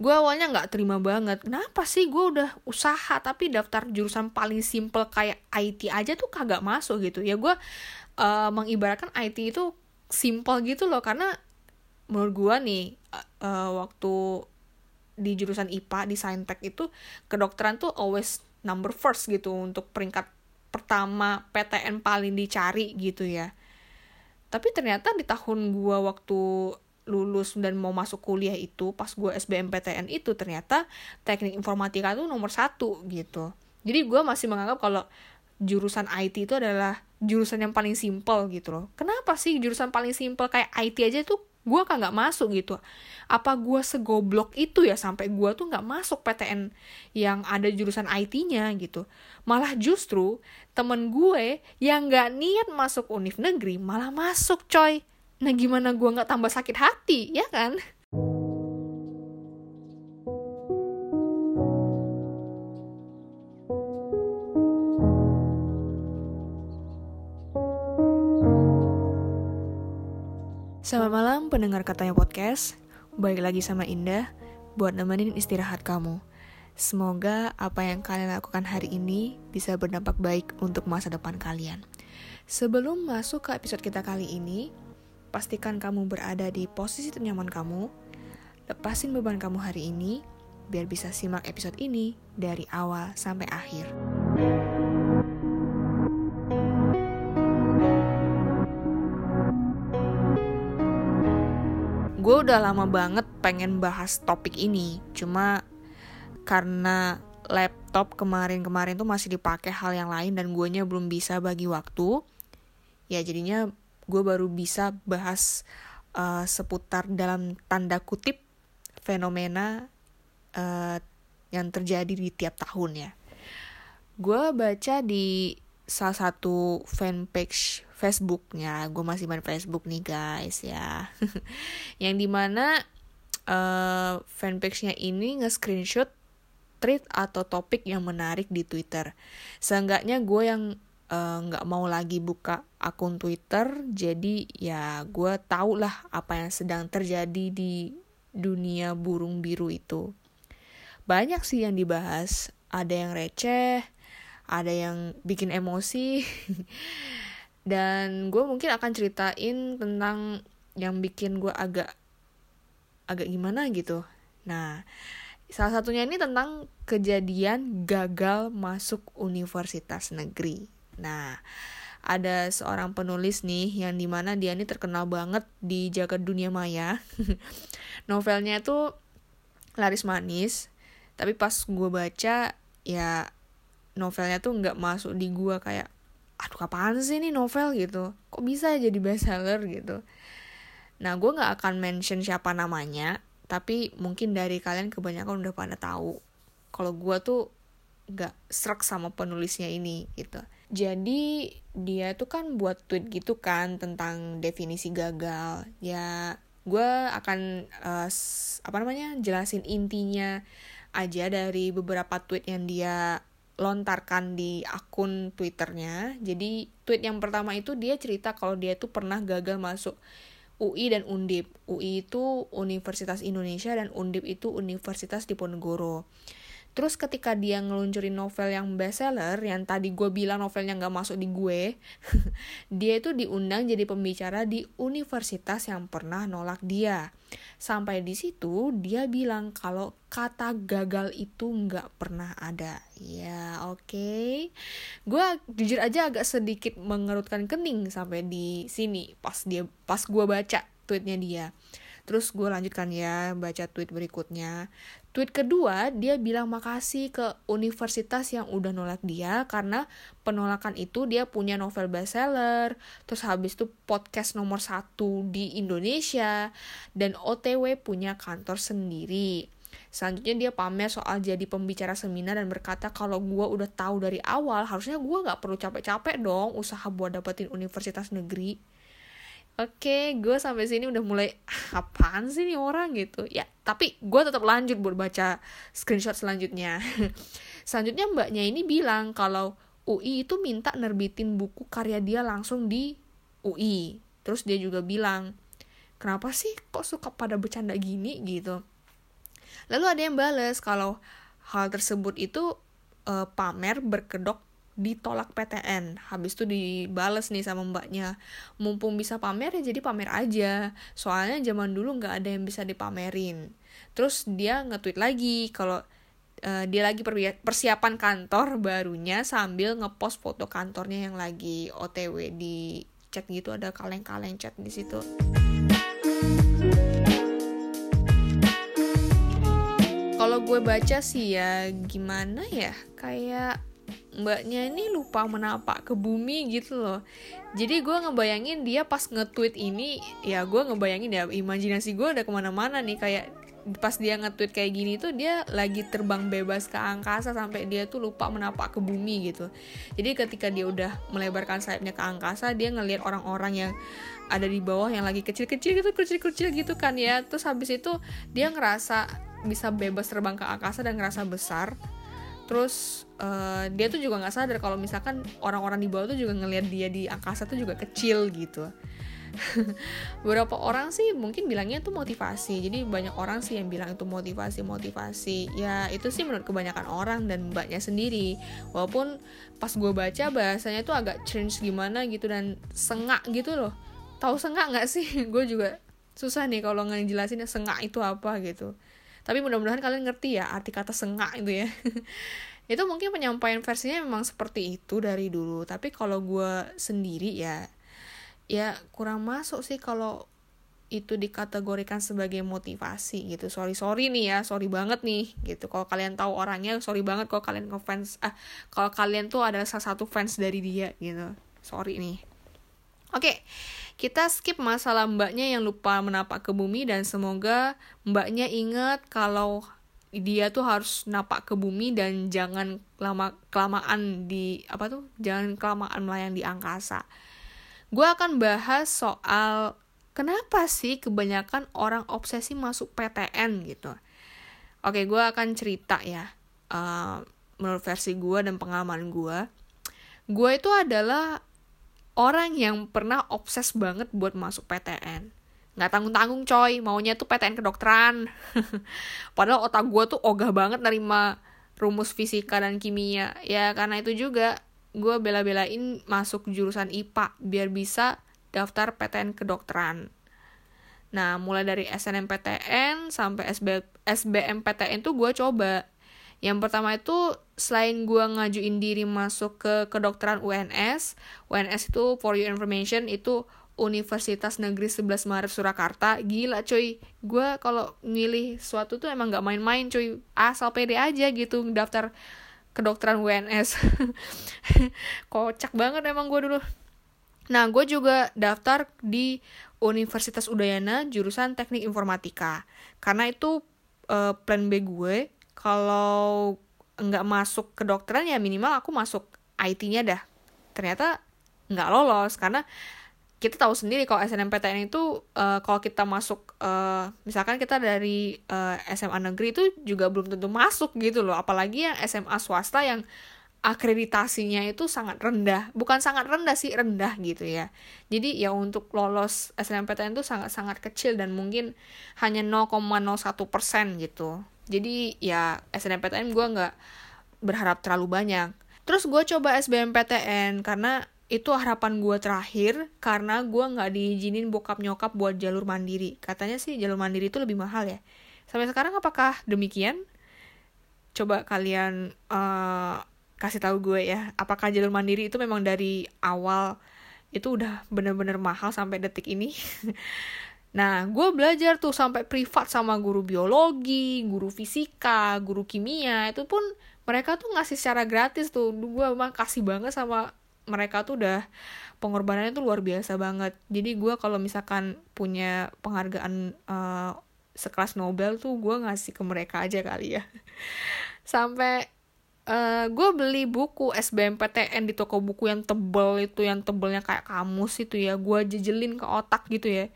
gue awalnya nggak terima banget. Kenapa sih gue udah usaha tapi daftar jurusan paling simple kayak IT aja tuh kagak masuk gitu. Ya gue uh, mengibaratkan IT itu simple gitu loh karena menurut gue nih uh, waktu di jurusan IPA di Saintek itu kedokteran tuh always number first gitu untuk peringkat pertama PTN paling dicari gitu ya. Tapi ternyata di tahun gue waktu lulus dan mau masuk kuliah itu pas gue SBMPTN itu ternyata teknik informatika tuh nomor satu gitu. Jadi gue masih menganggap kalau jurusan IT itu adalah jurusan yang paling simple gitu loh. Kenapa sih jurusan paling simple kayak IT aja tuh gue kan nggak masuk gitu? Apa gue segoblok itu ya sampai gue tuh nggak masuk PTN yang ada jurusan IT-nya gitu? Malah justru temen gue yang nggak niat masuk univ negeri malah masuk coy nah gimana gue nggak tambah sakit hati ya kan? Selamat malam pendengar katanya podcast. Balik lagi sama Indah Buat nemenin istirahat kamu. Semoga apa yang kalian lakukan hari ini Bisa berdampak baik untuk masa depan kalian. Sebelum masuk ke episode kita kali ini Pastikan kamu berada di posisi ternyaman kamu. Lepasin beban kamu hari ini Biar bisa simak episode ini Dari awal sampai akhir. Gue udah lama banget pengen bahas topik ini cuma karena laptop kemarin-kemarin tuh masih dipakai hal yang lain dan guanya belum bisa bagi waktu ya jadinya gue baru bisa bahas uh, seputar dalam tanda kutip fenomena uh, yang terjadi di tiap tahun ya. Gue baca di salah satu fanpage Facebooknya. Gue masih main Facebook nih guys ya. Yang di mana uh, fanpage-nya ini nge-screenshot tweet atau topik yang menarik di Twitter. Seenggaknya gue yang eh, nggak uh, mau lagi buka akun Twitter jadi ya gue tau lah apa yang sedang terjadi di dunia burung biru itu. Banyak sih yang dibahas ada yang receh ada yang bikin emosi dan gue mungkin akan ceritain tentang yang bikin gue agak agak gimana gitu. Nah salah satunya ini tentang kejadian gagal masuk universitas negeri nah ada seorang penulis nih yang di mana dia ini terkenal banget di jagat dunia maya. Novelnya tuh laris manis tapi pas gue baca ya novelnya tuh nggak masuk di gue kayak aduh kapan sih ini novel? gitu. Kok bisa jadi bestseller? gitu. Nah gue nggak akan mention siapa namanya tapi mungkin dari kalian kebanyakan udah pada tahu kalau gue tuh nggak serak sama penulisnya ini gitu jadi dia tuh kan buat tweet gitu kan tentang definisi gagal ya gue akan uh, apa namanya jelasin intinya aja dari beberapa tweet yang dia lontarkan di akun Twitternya. Jadi tweet yang pertama itu dia cerita kalau dia tuh pernah gagal masuk UI dan Undip. UI itu Universitas Indonesia dan Undip itu Universitas Diponegoro. Terus ketika dia ngeluncurin novel yang bestseller, yang tadi gue bilang novelnya nggak masuk di gue, dia itu diundang jadi pembicara di universitas yang pernah nolak dia. Sampai di situ dia bilang kalau kata gagal itu nggak pernah ada. Ya oke, okay. gue jujur aja agak sedikit mengerutkan kening sampai di sini pas dia pas gue baca tweetnya dia. Terus gue lanjutkan ya baca tweet berikutnya. Tweet kedua, dia bilang makasih ke universitas yang udah nolak dia karena penolakan itu dia punya novel bestseller, terus habis itu podcast nomor satu di Indonesia, dan OTW punya kantor sendiri. Selanjutnya dia pamer soal jadi pembicara seminar dan berkata kalau gue udah tahu dari awal harusnya gue gak perlu capek-capek dong usaha buat dapetin universitas negeri. Oke, gue sampai sini udah mulai ah, apaan sih nih orang gitu. Ya, tapi gue tetap lanjut buat baca screenshot selanjutnya. selanjutnya mbaknya ini bilang kalau UI itu minta nerbitin buku karya dia langsung di UI. Terus dia juga bilang, kenapa sih kok suka pada bercanda gini gitu. lalu ada yang bales kalau hal tersebut itu uh, pamer berkedok ditolak PTN habis itu dibales nih sama mbaknya mumpung bisa pamer ya jadi pamer aja. Soalnya zaman dulu nggak ada yang bisa dipamerin. Terus dia nge-tweet lagi kalau uh, dia lagi persiapan kantor barunya sambil ngepost foto kantornya yang lagi OTW di chat gitu ada kaleng-kaleng chat di situ. Kalau gue baca sih ya gimana ya kayak mbaknya ini lupa menapak ke bumi gitu loh. Jadi gue ngebayangin dia pas nge-tweet ini ya gue ngebayangin ya imajinasi gue udah ke mana-mana nih. Kayak pas dia nge-tweet kayak gini tuh dia lagi terbang bebas ke angkasa sampai dia tuh lupa menapak ke bumi gitu. Jadi ketika dia udah melebarkan sayapnya ke angkasa dia ngelihat orang-orang yang ada di bawah yang lagi kecil-kecil gitu kecil-kecil gitu kan ya. Terus habis itu dia ngerasa bisa bebas terbang ke angkasa dan ngerasa besar terus uh, dia tuh juga nggak sadar kalau misalkan orang-orang di bawah tuh juga ngelihat dia di angkasa tuh juga kecil gitu. Beberapa orang sih mungkin bilangnya itu motivasi. Jadi banyak orang sih yang bilang itu motivasi motivasi. Ya itu sih menurut kebanyakan orang dan mbaknya sendiri. Walaupun pas gue baca bahasanya tuh agak cringe gimana gitu dan sengak gitu loh. Tahu sengak nggak sih? Gue juga susah nih kalau ngejelasin sengak itu apa gitu tapi mudah-mudahan kalian ngerti ya arti kata sengak itu ya. Itu mungkin penyampaian versinya memang seperti itu dari dulu. Tapi kalau gue sendiri ya ya kurang masuk sih kalau itu dikategorikan sebagai motivasi gitu. Sorry sorry nih ya sorry banget nih gitu. Kalau kalian tahu orangnya sorry banget kalau kalian ngefans ah kalau kalian tuh adalah salah satu fans dari dia gitu. Sorry nih oke okay kita skip masalah mbaknya yang lupa menapak ke bumi dan semoga mbaknya ingat kalau dia tuh harus napak ke bumi dan jangan lama kelamaan di apa tuh jangan kelamaan melayang di angkasa. Gue akan bahas soal kenapa sih kebanyakan orang obsesi masuk PTN gitu. Oke, gue akan cerita ya uh, menurut versi gue dan pengalaman gue. Gue itu adalah orang yang pernah obses banget buat masuk PTN nggak tanggung-tanggung coy. Maunya tuh PTN kedokteran. Padahal otak gue tuh ogah banget nerima rumus fisika dan kimia. Ya karena itu juga gue bela-belain masuk jurusan IPA biar bisa daftar PTN kedokteran. Nah mulai dari SNMPTN sampai SB, SBMPTN tuh gue coba yang pertama itu selain gue ngajuin diri masuk ke kedokteran UNS, UNS itu for your information itu Universitas Negeri 11 Maret Surakarta. Gila cuy, gue kalau milih suatu tuh emang gak main-main cuy. Asal pede aja gitu daftar kedokteran UNS. Kocak banget emang gue dulu. Nah, gue juga daftar di Universitas Udayana jurusan Teknik Informatika. Karena itu uh, plan B gue kalau nggak masuk ke dokteran ya minimal aku masuk IT-nya dah. Ternyata nggak lolos karena kita tahu sendiri kalau SNMPTN itu uh, kalau kita masuk uh, misalkan kita dari uh, eh, SMA negeri itu juga belum tentu masuk gitu loh. Apalagi yang SMA swasta yang akreditasinya itu sangat rendah. Bukan sangat rendah sih rendah gitu ya. Jadi ya untuk lolos SNMPTN itu sangat sangat kecil dan mungkin hanya 0,01 persen gitu jadi ya SNMPTN gue nggak berharap terlalu banyak. Terus gue coba SBMPTN karena itu harapan gue terakhir karena gue nggak diizinin bokap nyokap buat jalur mandiri. Katanya sih jalur mandiri itu lebih mahal ya. Sampai sekarang apakah demikian? Coba kalian uh, kasih tahu gue ya apakah jalur mandiri itu memang dari awal itu udah bener-bener mahal sampai detik ini Nah, gue belajar tuh sampai privat sama guru biologi, guru fisika, guru kimia, itu pun mereka tuh ngasih secara gratis tuh. Gue emang kasih banget sama mereka tuh udah pengorbanannya tuh luar biasa banget. Jadi gue kalau misalkan punya penghargaan uh, sekelas Nobel tuh gue ngasih ke mereka aja kali ya. sampai uh, gue beli buku SBMPTN di toko buku yang tebel itu, yang tebelnya kayak kamus itu ya. Gue jejelin ke otak gitu ya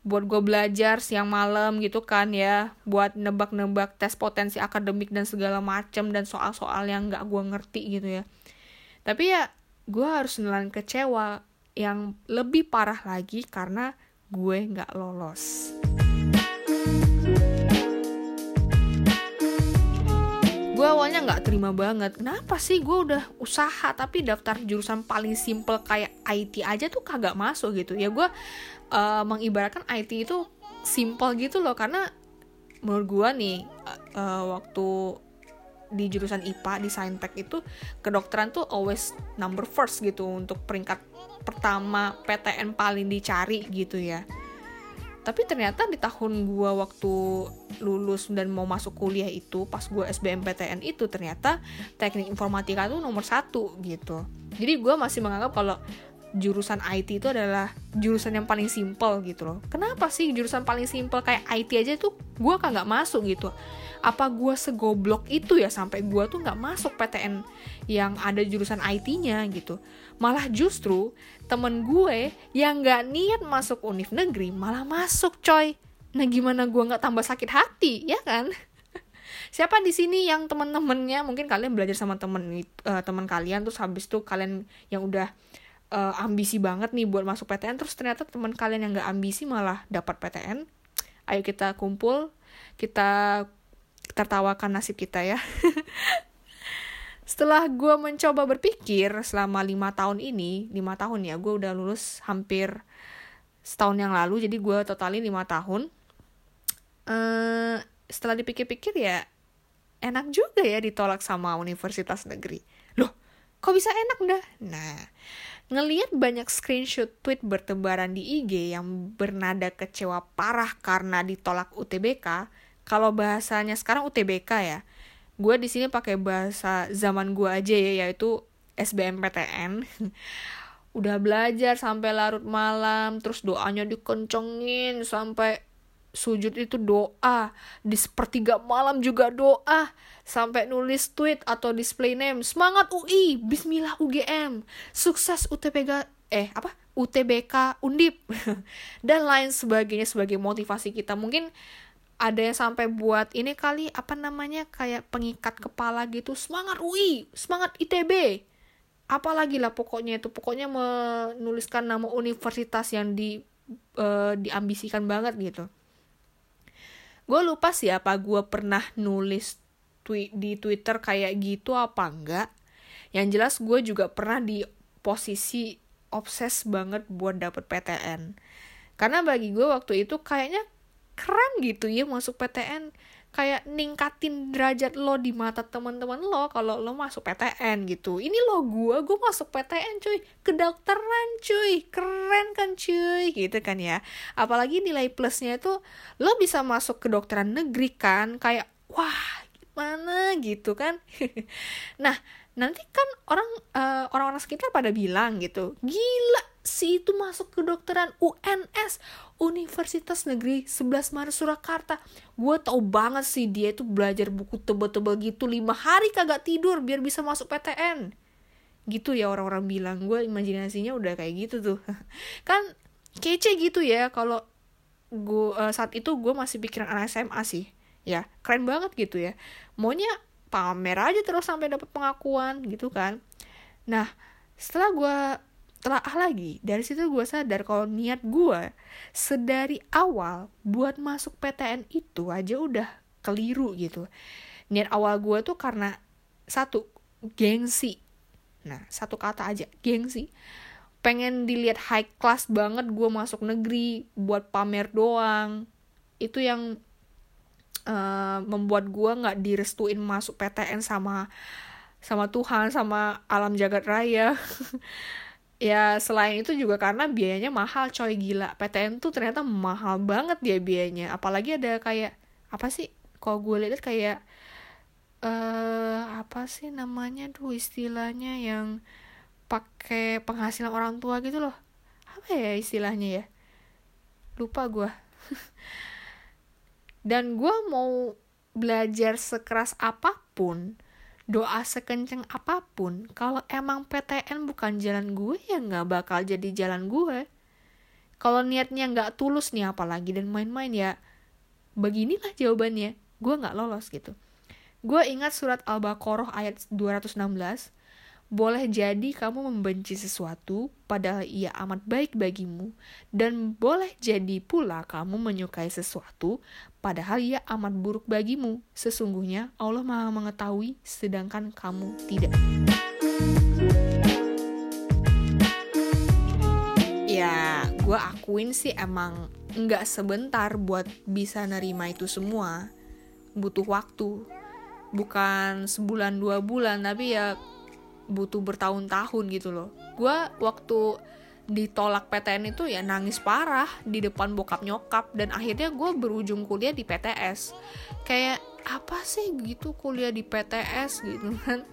buat gue belajar siang malam gitu kan ya buat nebak-nebak tes potensi akademik dan segala macem dan soal-soal yang nggak gue ngerti gitu ya. Tapi ya gue harus nelan kecewa yang lebih parah lagi karena gue nggak lolos. Gue awalnya nggak terima banget. Kenapa sih gue udah usaha tapi daftar jurusan paling simple kayak IT aja tuh kagak masuk gitu? Ya gue uh, mengibaratkan IT itu simple gitu loh. Karena menurut gue nih uh, waktu di jurusan IPA di Saintek itu kedokteran tuh always number first gitu untuk peringkat pertama PTN paling dicari gitu ya. Tapi ternyata di tahun gue waktu lulus dan mau masuk kuliah itu pas gue SBMPTN itu ternyata teknik informatika tuh nomor satu gitu. Jadi gue masih menganggap kalau jurusan IT itu adalah jurusan yang paling simple gitu loh. Kenapa sih jurusan paling simple kayak IT aja tuh gue kagak masuk gitu? Apa gue segoblok itu ya sampai gue tuh nggak masuk PTN yang ada jurusan IT-nya gitu? Malah justru temen gue yang nggak niat masuk univ negeri malah masuk coy. Nah gimana gue nggak tambah sakit hati ya kan? Siapa di sini yang temen-temennya? Mungkin kalian belajar sama temen uh, teman kalian terus habis itu kalian yang udah uh, ambisi banget nih buat masuk PTN terus ternyata teman kalian yang nggak ambisi malah dapat PTN ayo kita kumpul kita tertawakan nasib kita ya. Setelah gue mencoba berpikir selama lima tahun ini, lima tahun ya, gue udah lulus hampir setahun yang lalu, jadi gue totalin lima tahun. Uh, setelah dipikir-pikir ya, enak juga ya ditolak sama universitas negeri. Loh, kok bisa enak dah? Nah, ngeliat banyak screenshot tweet bertebaran di IG yang bernada kecewa parah karena ditolak UTBK, kalau bahasanya sekarang UTBK ya gue di sini pakai bahasa zaman gue aja ya yaitu SBMPTN udah belajar sampai larut malam terus doanya dikencengin sampai sujud itu doa. Di sepertiga malam juga doa. Sampai nulis tweet atau display name. Semangat UI Bismillah UGM sukses UTBK eh apa? UTBK Undip. Dan lain sebagainya sebagai motivasi kita. Mungkin ada yang sampai buat ini kali apa namanya kayak pengikat kepala gitu. Semangat UI semangat ITB apalagi lah pokoknya itu. Pokoknya menuliskan nama universitas yang di uh, diambisikan banget gitu gue lupa sih apa gue pernah nulis tweet di Twitter kayak gitu apa enggak. Yang jelas gue juga pernah di posisi obses banget buat dapet PTN karena bagi gue waktu itu kayaknya keren gitu ya masuk PTN kayak ningkatin derajat lo di mata teman-teman lo kalau lo masuk PTN gitu. Ini lo gue gue masuk PTN cuy. Kedokteran cuy. Keren kan cuy? Gitu kan ya. Apalagi nilai plusnya itu lo bisa masuk kedokteran negeri kan kayak wah gimana? Gitu kan. Nah nanti kan orang uh, orang-orang sekitar pada bilang gitu gila si itu masuk ke dokteran UNS Universitas Negeri 11 Maret Surakarta. Gue tau banget sih dia itu belajar buku tebel-tebel gitu lima hari kagak tidur biar bisa masuk PTN gitu ya orang-orang bilang gue imajinasinya udah kayak gitu tuh. Kan kece gitu ya kalau gue uh, saat itu gue masih pikiran anak SMA sih. Ya keren banget gitu ya. Maunya pamer aja terus sampai dapat pengakuan gitu kan. Nah setelah gue telah lagi dari situ gue sadar kalau niat gue sedari awal buat masuk PTN itu aja udah keliru gitu. Niat awal gue tuh karena satu gengsi. Nah satu kata aja gengsi. Pengen dilihat high class banget gue masuk negeri buat pamer doang. Itu yang uh, membuat gue nggak direstuin masuk PTN sama sama Tuhan sama alam jagat raya. Ya selain itu juga karena biayanya mahal coy gila. PTN tuh ternyata mahal banget dia biayanya. Apalagi ada kayak apa sih? Kalau gue lihat kayak eh uh, apa sih namanya tuh istilahnya yang pakai penghasilan orang tua gitu loh. Apa ya istilahnya ya? Lupa gue dan gue mau belajar sekeras apa pun doa sekenceng apa pun, kalau emang PTN bukan jalan gue, ya nggak bakal jadi jalan gue. Kalau niatnya nggak tulus nih apalagi dan main-main ya, beginilah jawabannya, gue nggak lolos gitu. Gue ingat surat Al-Baqarah ayat 216, boleh jadi kamu membenci sesuatu, padahal ia amat baik bagimu, dan boleh jadi pula kamu menyukai sesuatu, padahal ia amat buruk bagimu. Sesungguhnya Allah Maha Mengetahui, sedangkan kamu tidak. Ya, gue akuin sih emang nggak sebentar buat bisa nerima itu semua. Butuh waktu. Bukan sebulan dua bulan, tapi ya butuh bertahun-tahun gitu loh. Gue waktu ditolak PTN itu ya nangis parah di depan bokap nyokap dan akhirnya gue berujung kuliah di PTS kayak apa sih gitu kuliah di PTS gitu kan.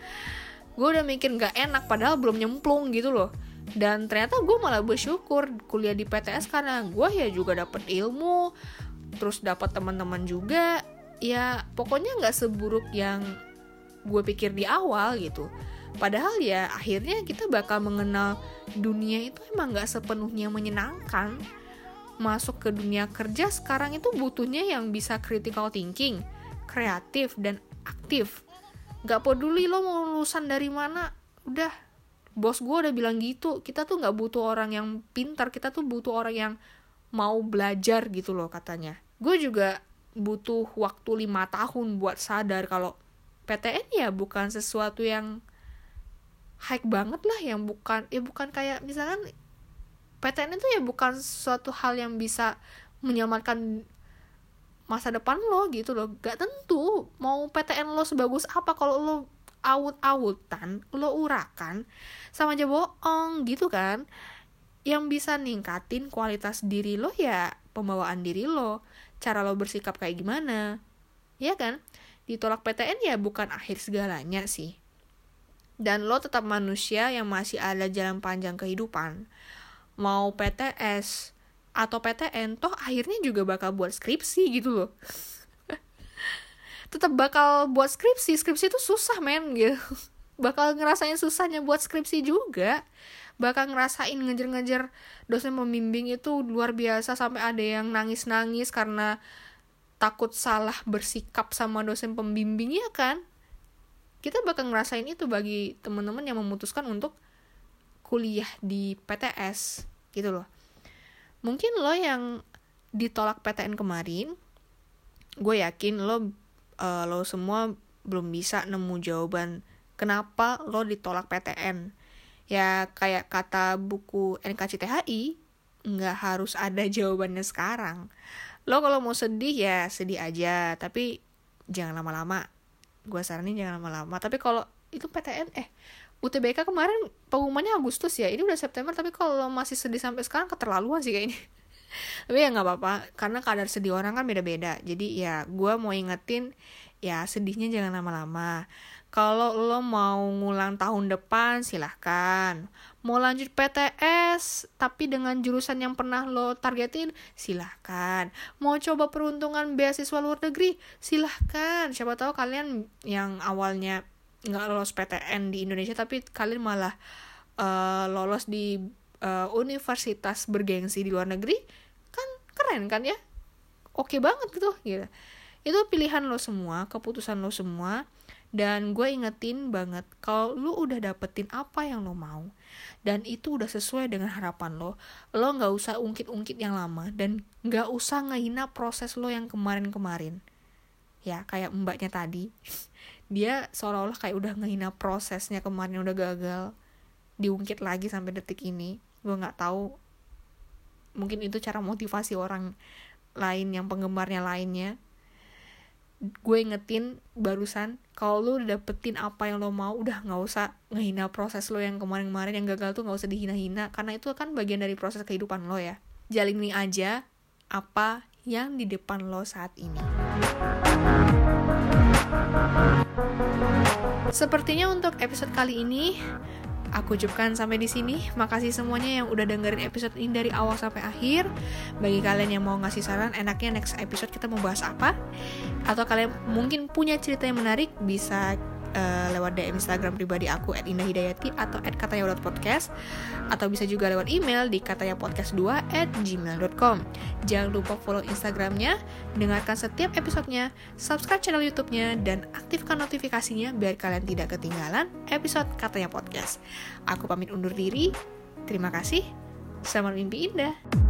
Gue udah mikir nggak enak padahal belum nyemplung gitu loh. Dan ternyata gue malah bersyukur kuliah di PTS karena gue ya juga dapet ilmu terus dapat teman-teman juga. Ya pokoknya nggak seburuk yang gue pikir di awal gitu Padahal ya akhirnya kita bakal mengenal dunia itu emang gak sepenuhnya menyenangkan. Masuk ke dunia kerja sekarang itu butuhnya yang bisa critical thinking, kreatif, dan aktif. Gak peduli lo mau lulusan dari mana, udah. Bos gue udah bilang gitu, kita tuh gak butuh orang yang pintar, kita tuh butuh orang yang mau belajar gitu loh katanya. Gue juga butuh waktu lima tahun buat sadar kalau PTN ya bukan sesuatu yang high banget lah yang bukan ya bukan kayak misalkan PTN itu ya bukan suatu hal yang bisa menyelamatkan masa depan lo gitu loh. Gak tentu mau PTN lo sebagus apa kalau lo awut-awutan lo urakan sama aja bohong gitu kan. Yang bisa ningkatin kualitas diri lo ya pembawaan diri lo. Cara lo bersikap kayak gimana. Ya kan? Ditolak PTN ya bukan akhir segalanya sih dan lo tetap manusia yang masih ada jalan panjang kehidupan. Mau PTS atau PTN, toh akhirnya juga bakal buat skripsi gitu loh. tetap bakal buat skripsi, skripsi itu susah men gitu. Bakal ngerasain susahnya buat skripsi juga. Bakal ngerasain ngejar-ngejar dosen pembimbing itu luar biasa sampai ada yang nangis-nangis karena takut salah bersikap sama dosen pembimbing ya kan kita bakal ngerasain itu bagi teman-teman yang memutuskan untuk kuliah di PTS gitu loh. Mungkin lo yang ditolak PTN kemarin gue yakin lo uh, lo semua belum bisa nemu jawaban kenapa lo ditolak PTN ya kayak kata buku NKCTHI nggak harus ada jawabannya sekarang. Lo kalau mau sedih ya sedih aja tapi jangan lama-lama gue saranin jangan lama-lama. Tapi kalau itu PTN eh UTBK kemarin pengumumannya Agustus ya. Ini udah September tapi kalau masih sedih sampai sekarang keterlaluan sih kayaknya. Tapi ya nggak apa-apa karena kadar sedih orang kan beda-beda. Jadi ya gue mau ingetin ya sedihnya jangan lama-lama. Kalau lo mau ngulang tahun depan silahkan mau lanjut PTS tapi dengan jurusan yang pernah lo targetin silahkan. Mau coba peruntungan beasiswa luar negeri silahkan. Siapa tahu kalian yang awalnya nggak lolos PTN di Indonesia tapi kalian malah uh, lolos di uh, universitas bergengsi di luar negeri kan keren kan ya? Oke banget gitu gitu. Itu pilihan lo semua keputusan lo semua dan gue ingetin banget kalau lu udah dapetin apa yang lo mau dan itu udah sesuai dengan harapan lo lo nggak usah ungkit-ungkit yang lama dan nggak usah ngehina proses lo yang kemarin-kemarin. Ya kayak mbaknya tadi dia seolah-olah kayak udah ngehina prosesnya kemarin udah gagal diungkit lagi sampai detik ini. Gue nggak tahu mungkin itu cara motivasi orang lain yang penggemarnya lainnya gue ingetin barusan kalau lu udah dapetin apa yang lo mau udah nggak usah ngehina proses lo yang kemarin-kemarin yang gagal tuh nggak usah dihina-hina karena itu kan bagian dari proses kehidupan lo ya. Jalani aja apa yang di depan lo saat ini. Sepertinya untuk episode kali ini Aku ucapkan sampai di sini. Makasih semuanya yang udah dengerin episode ini dari awal sampai akhir. Bagi kalian yang mau ngasih saran, enaknya next episode kita mau bahas apa? Atau kalian mungkin punya cerita yang menarik, bisa uh, lewat DM Instagram pribadi aku at indahhidayati atau at katanya.podcast atau bisa juga lewat email di katanyapodcast2 at gmail.com Jangan lupa follow Instagramnya, dengarkan setiap episodenya, subscribe channel YouTube-nya, dan aktifkan notifikasinya biar kalian tidak ketinggalan episode Katanya Podcast. Aku pamit undur diri, terima kasih, selamat mimpi indah.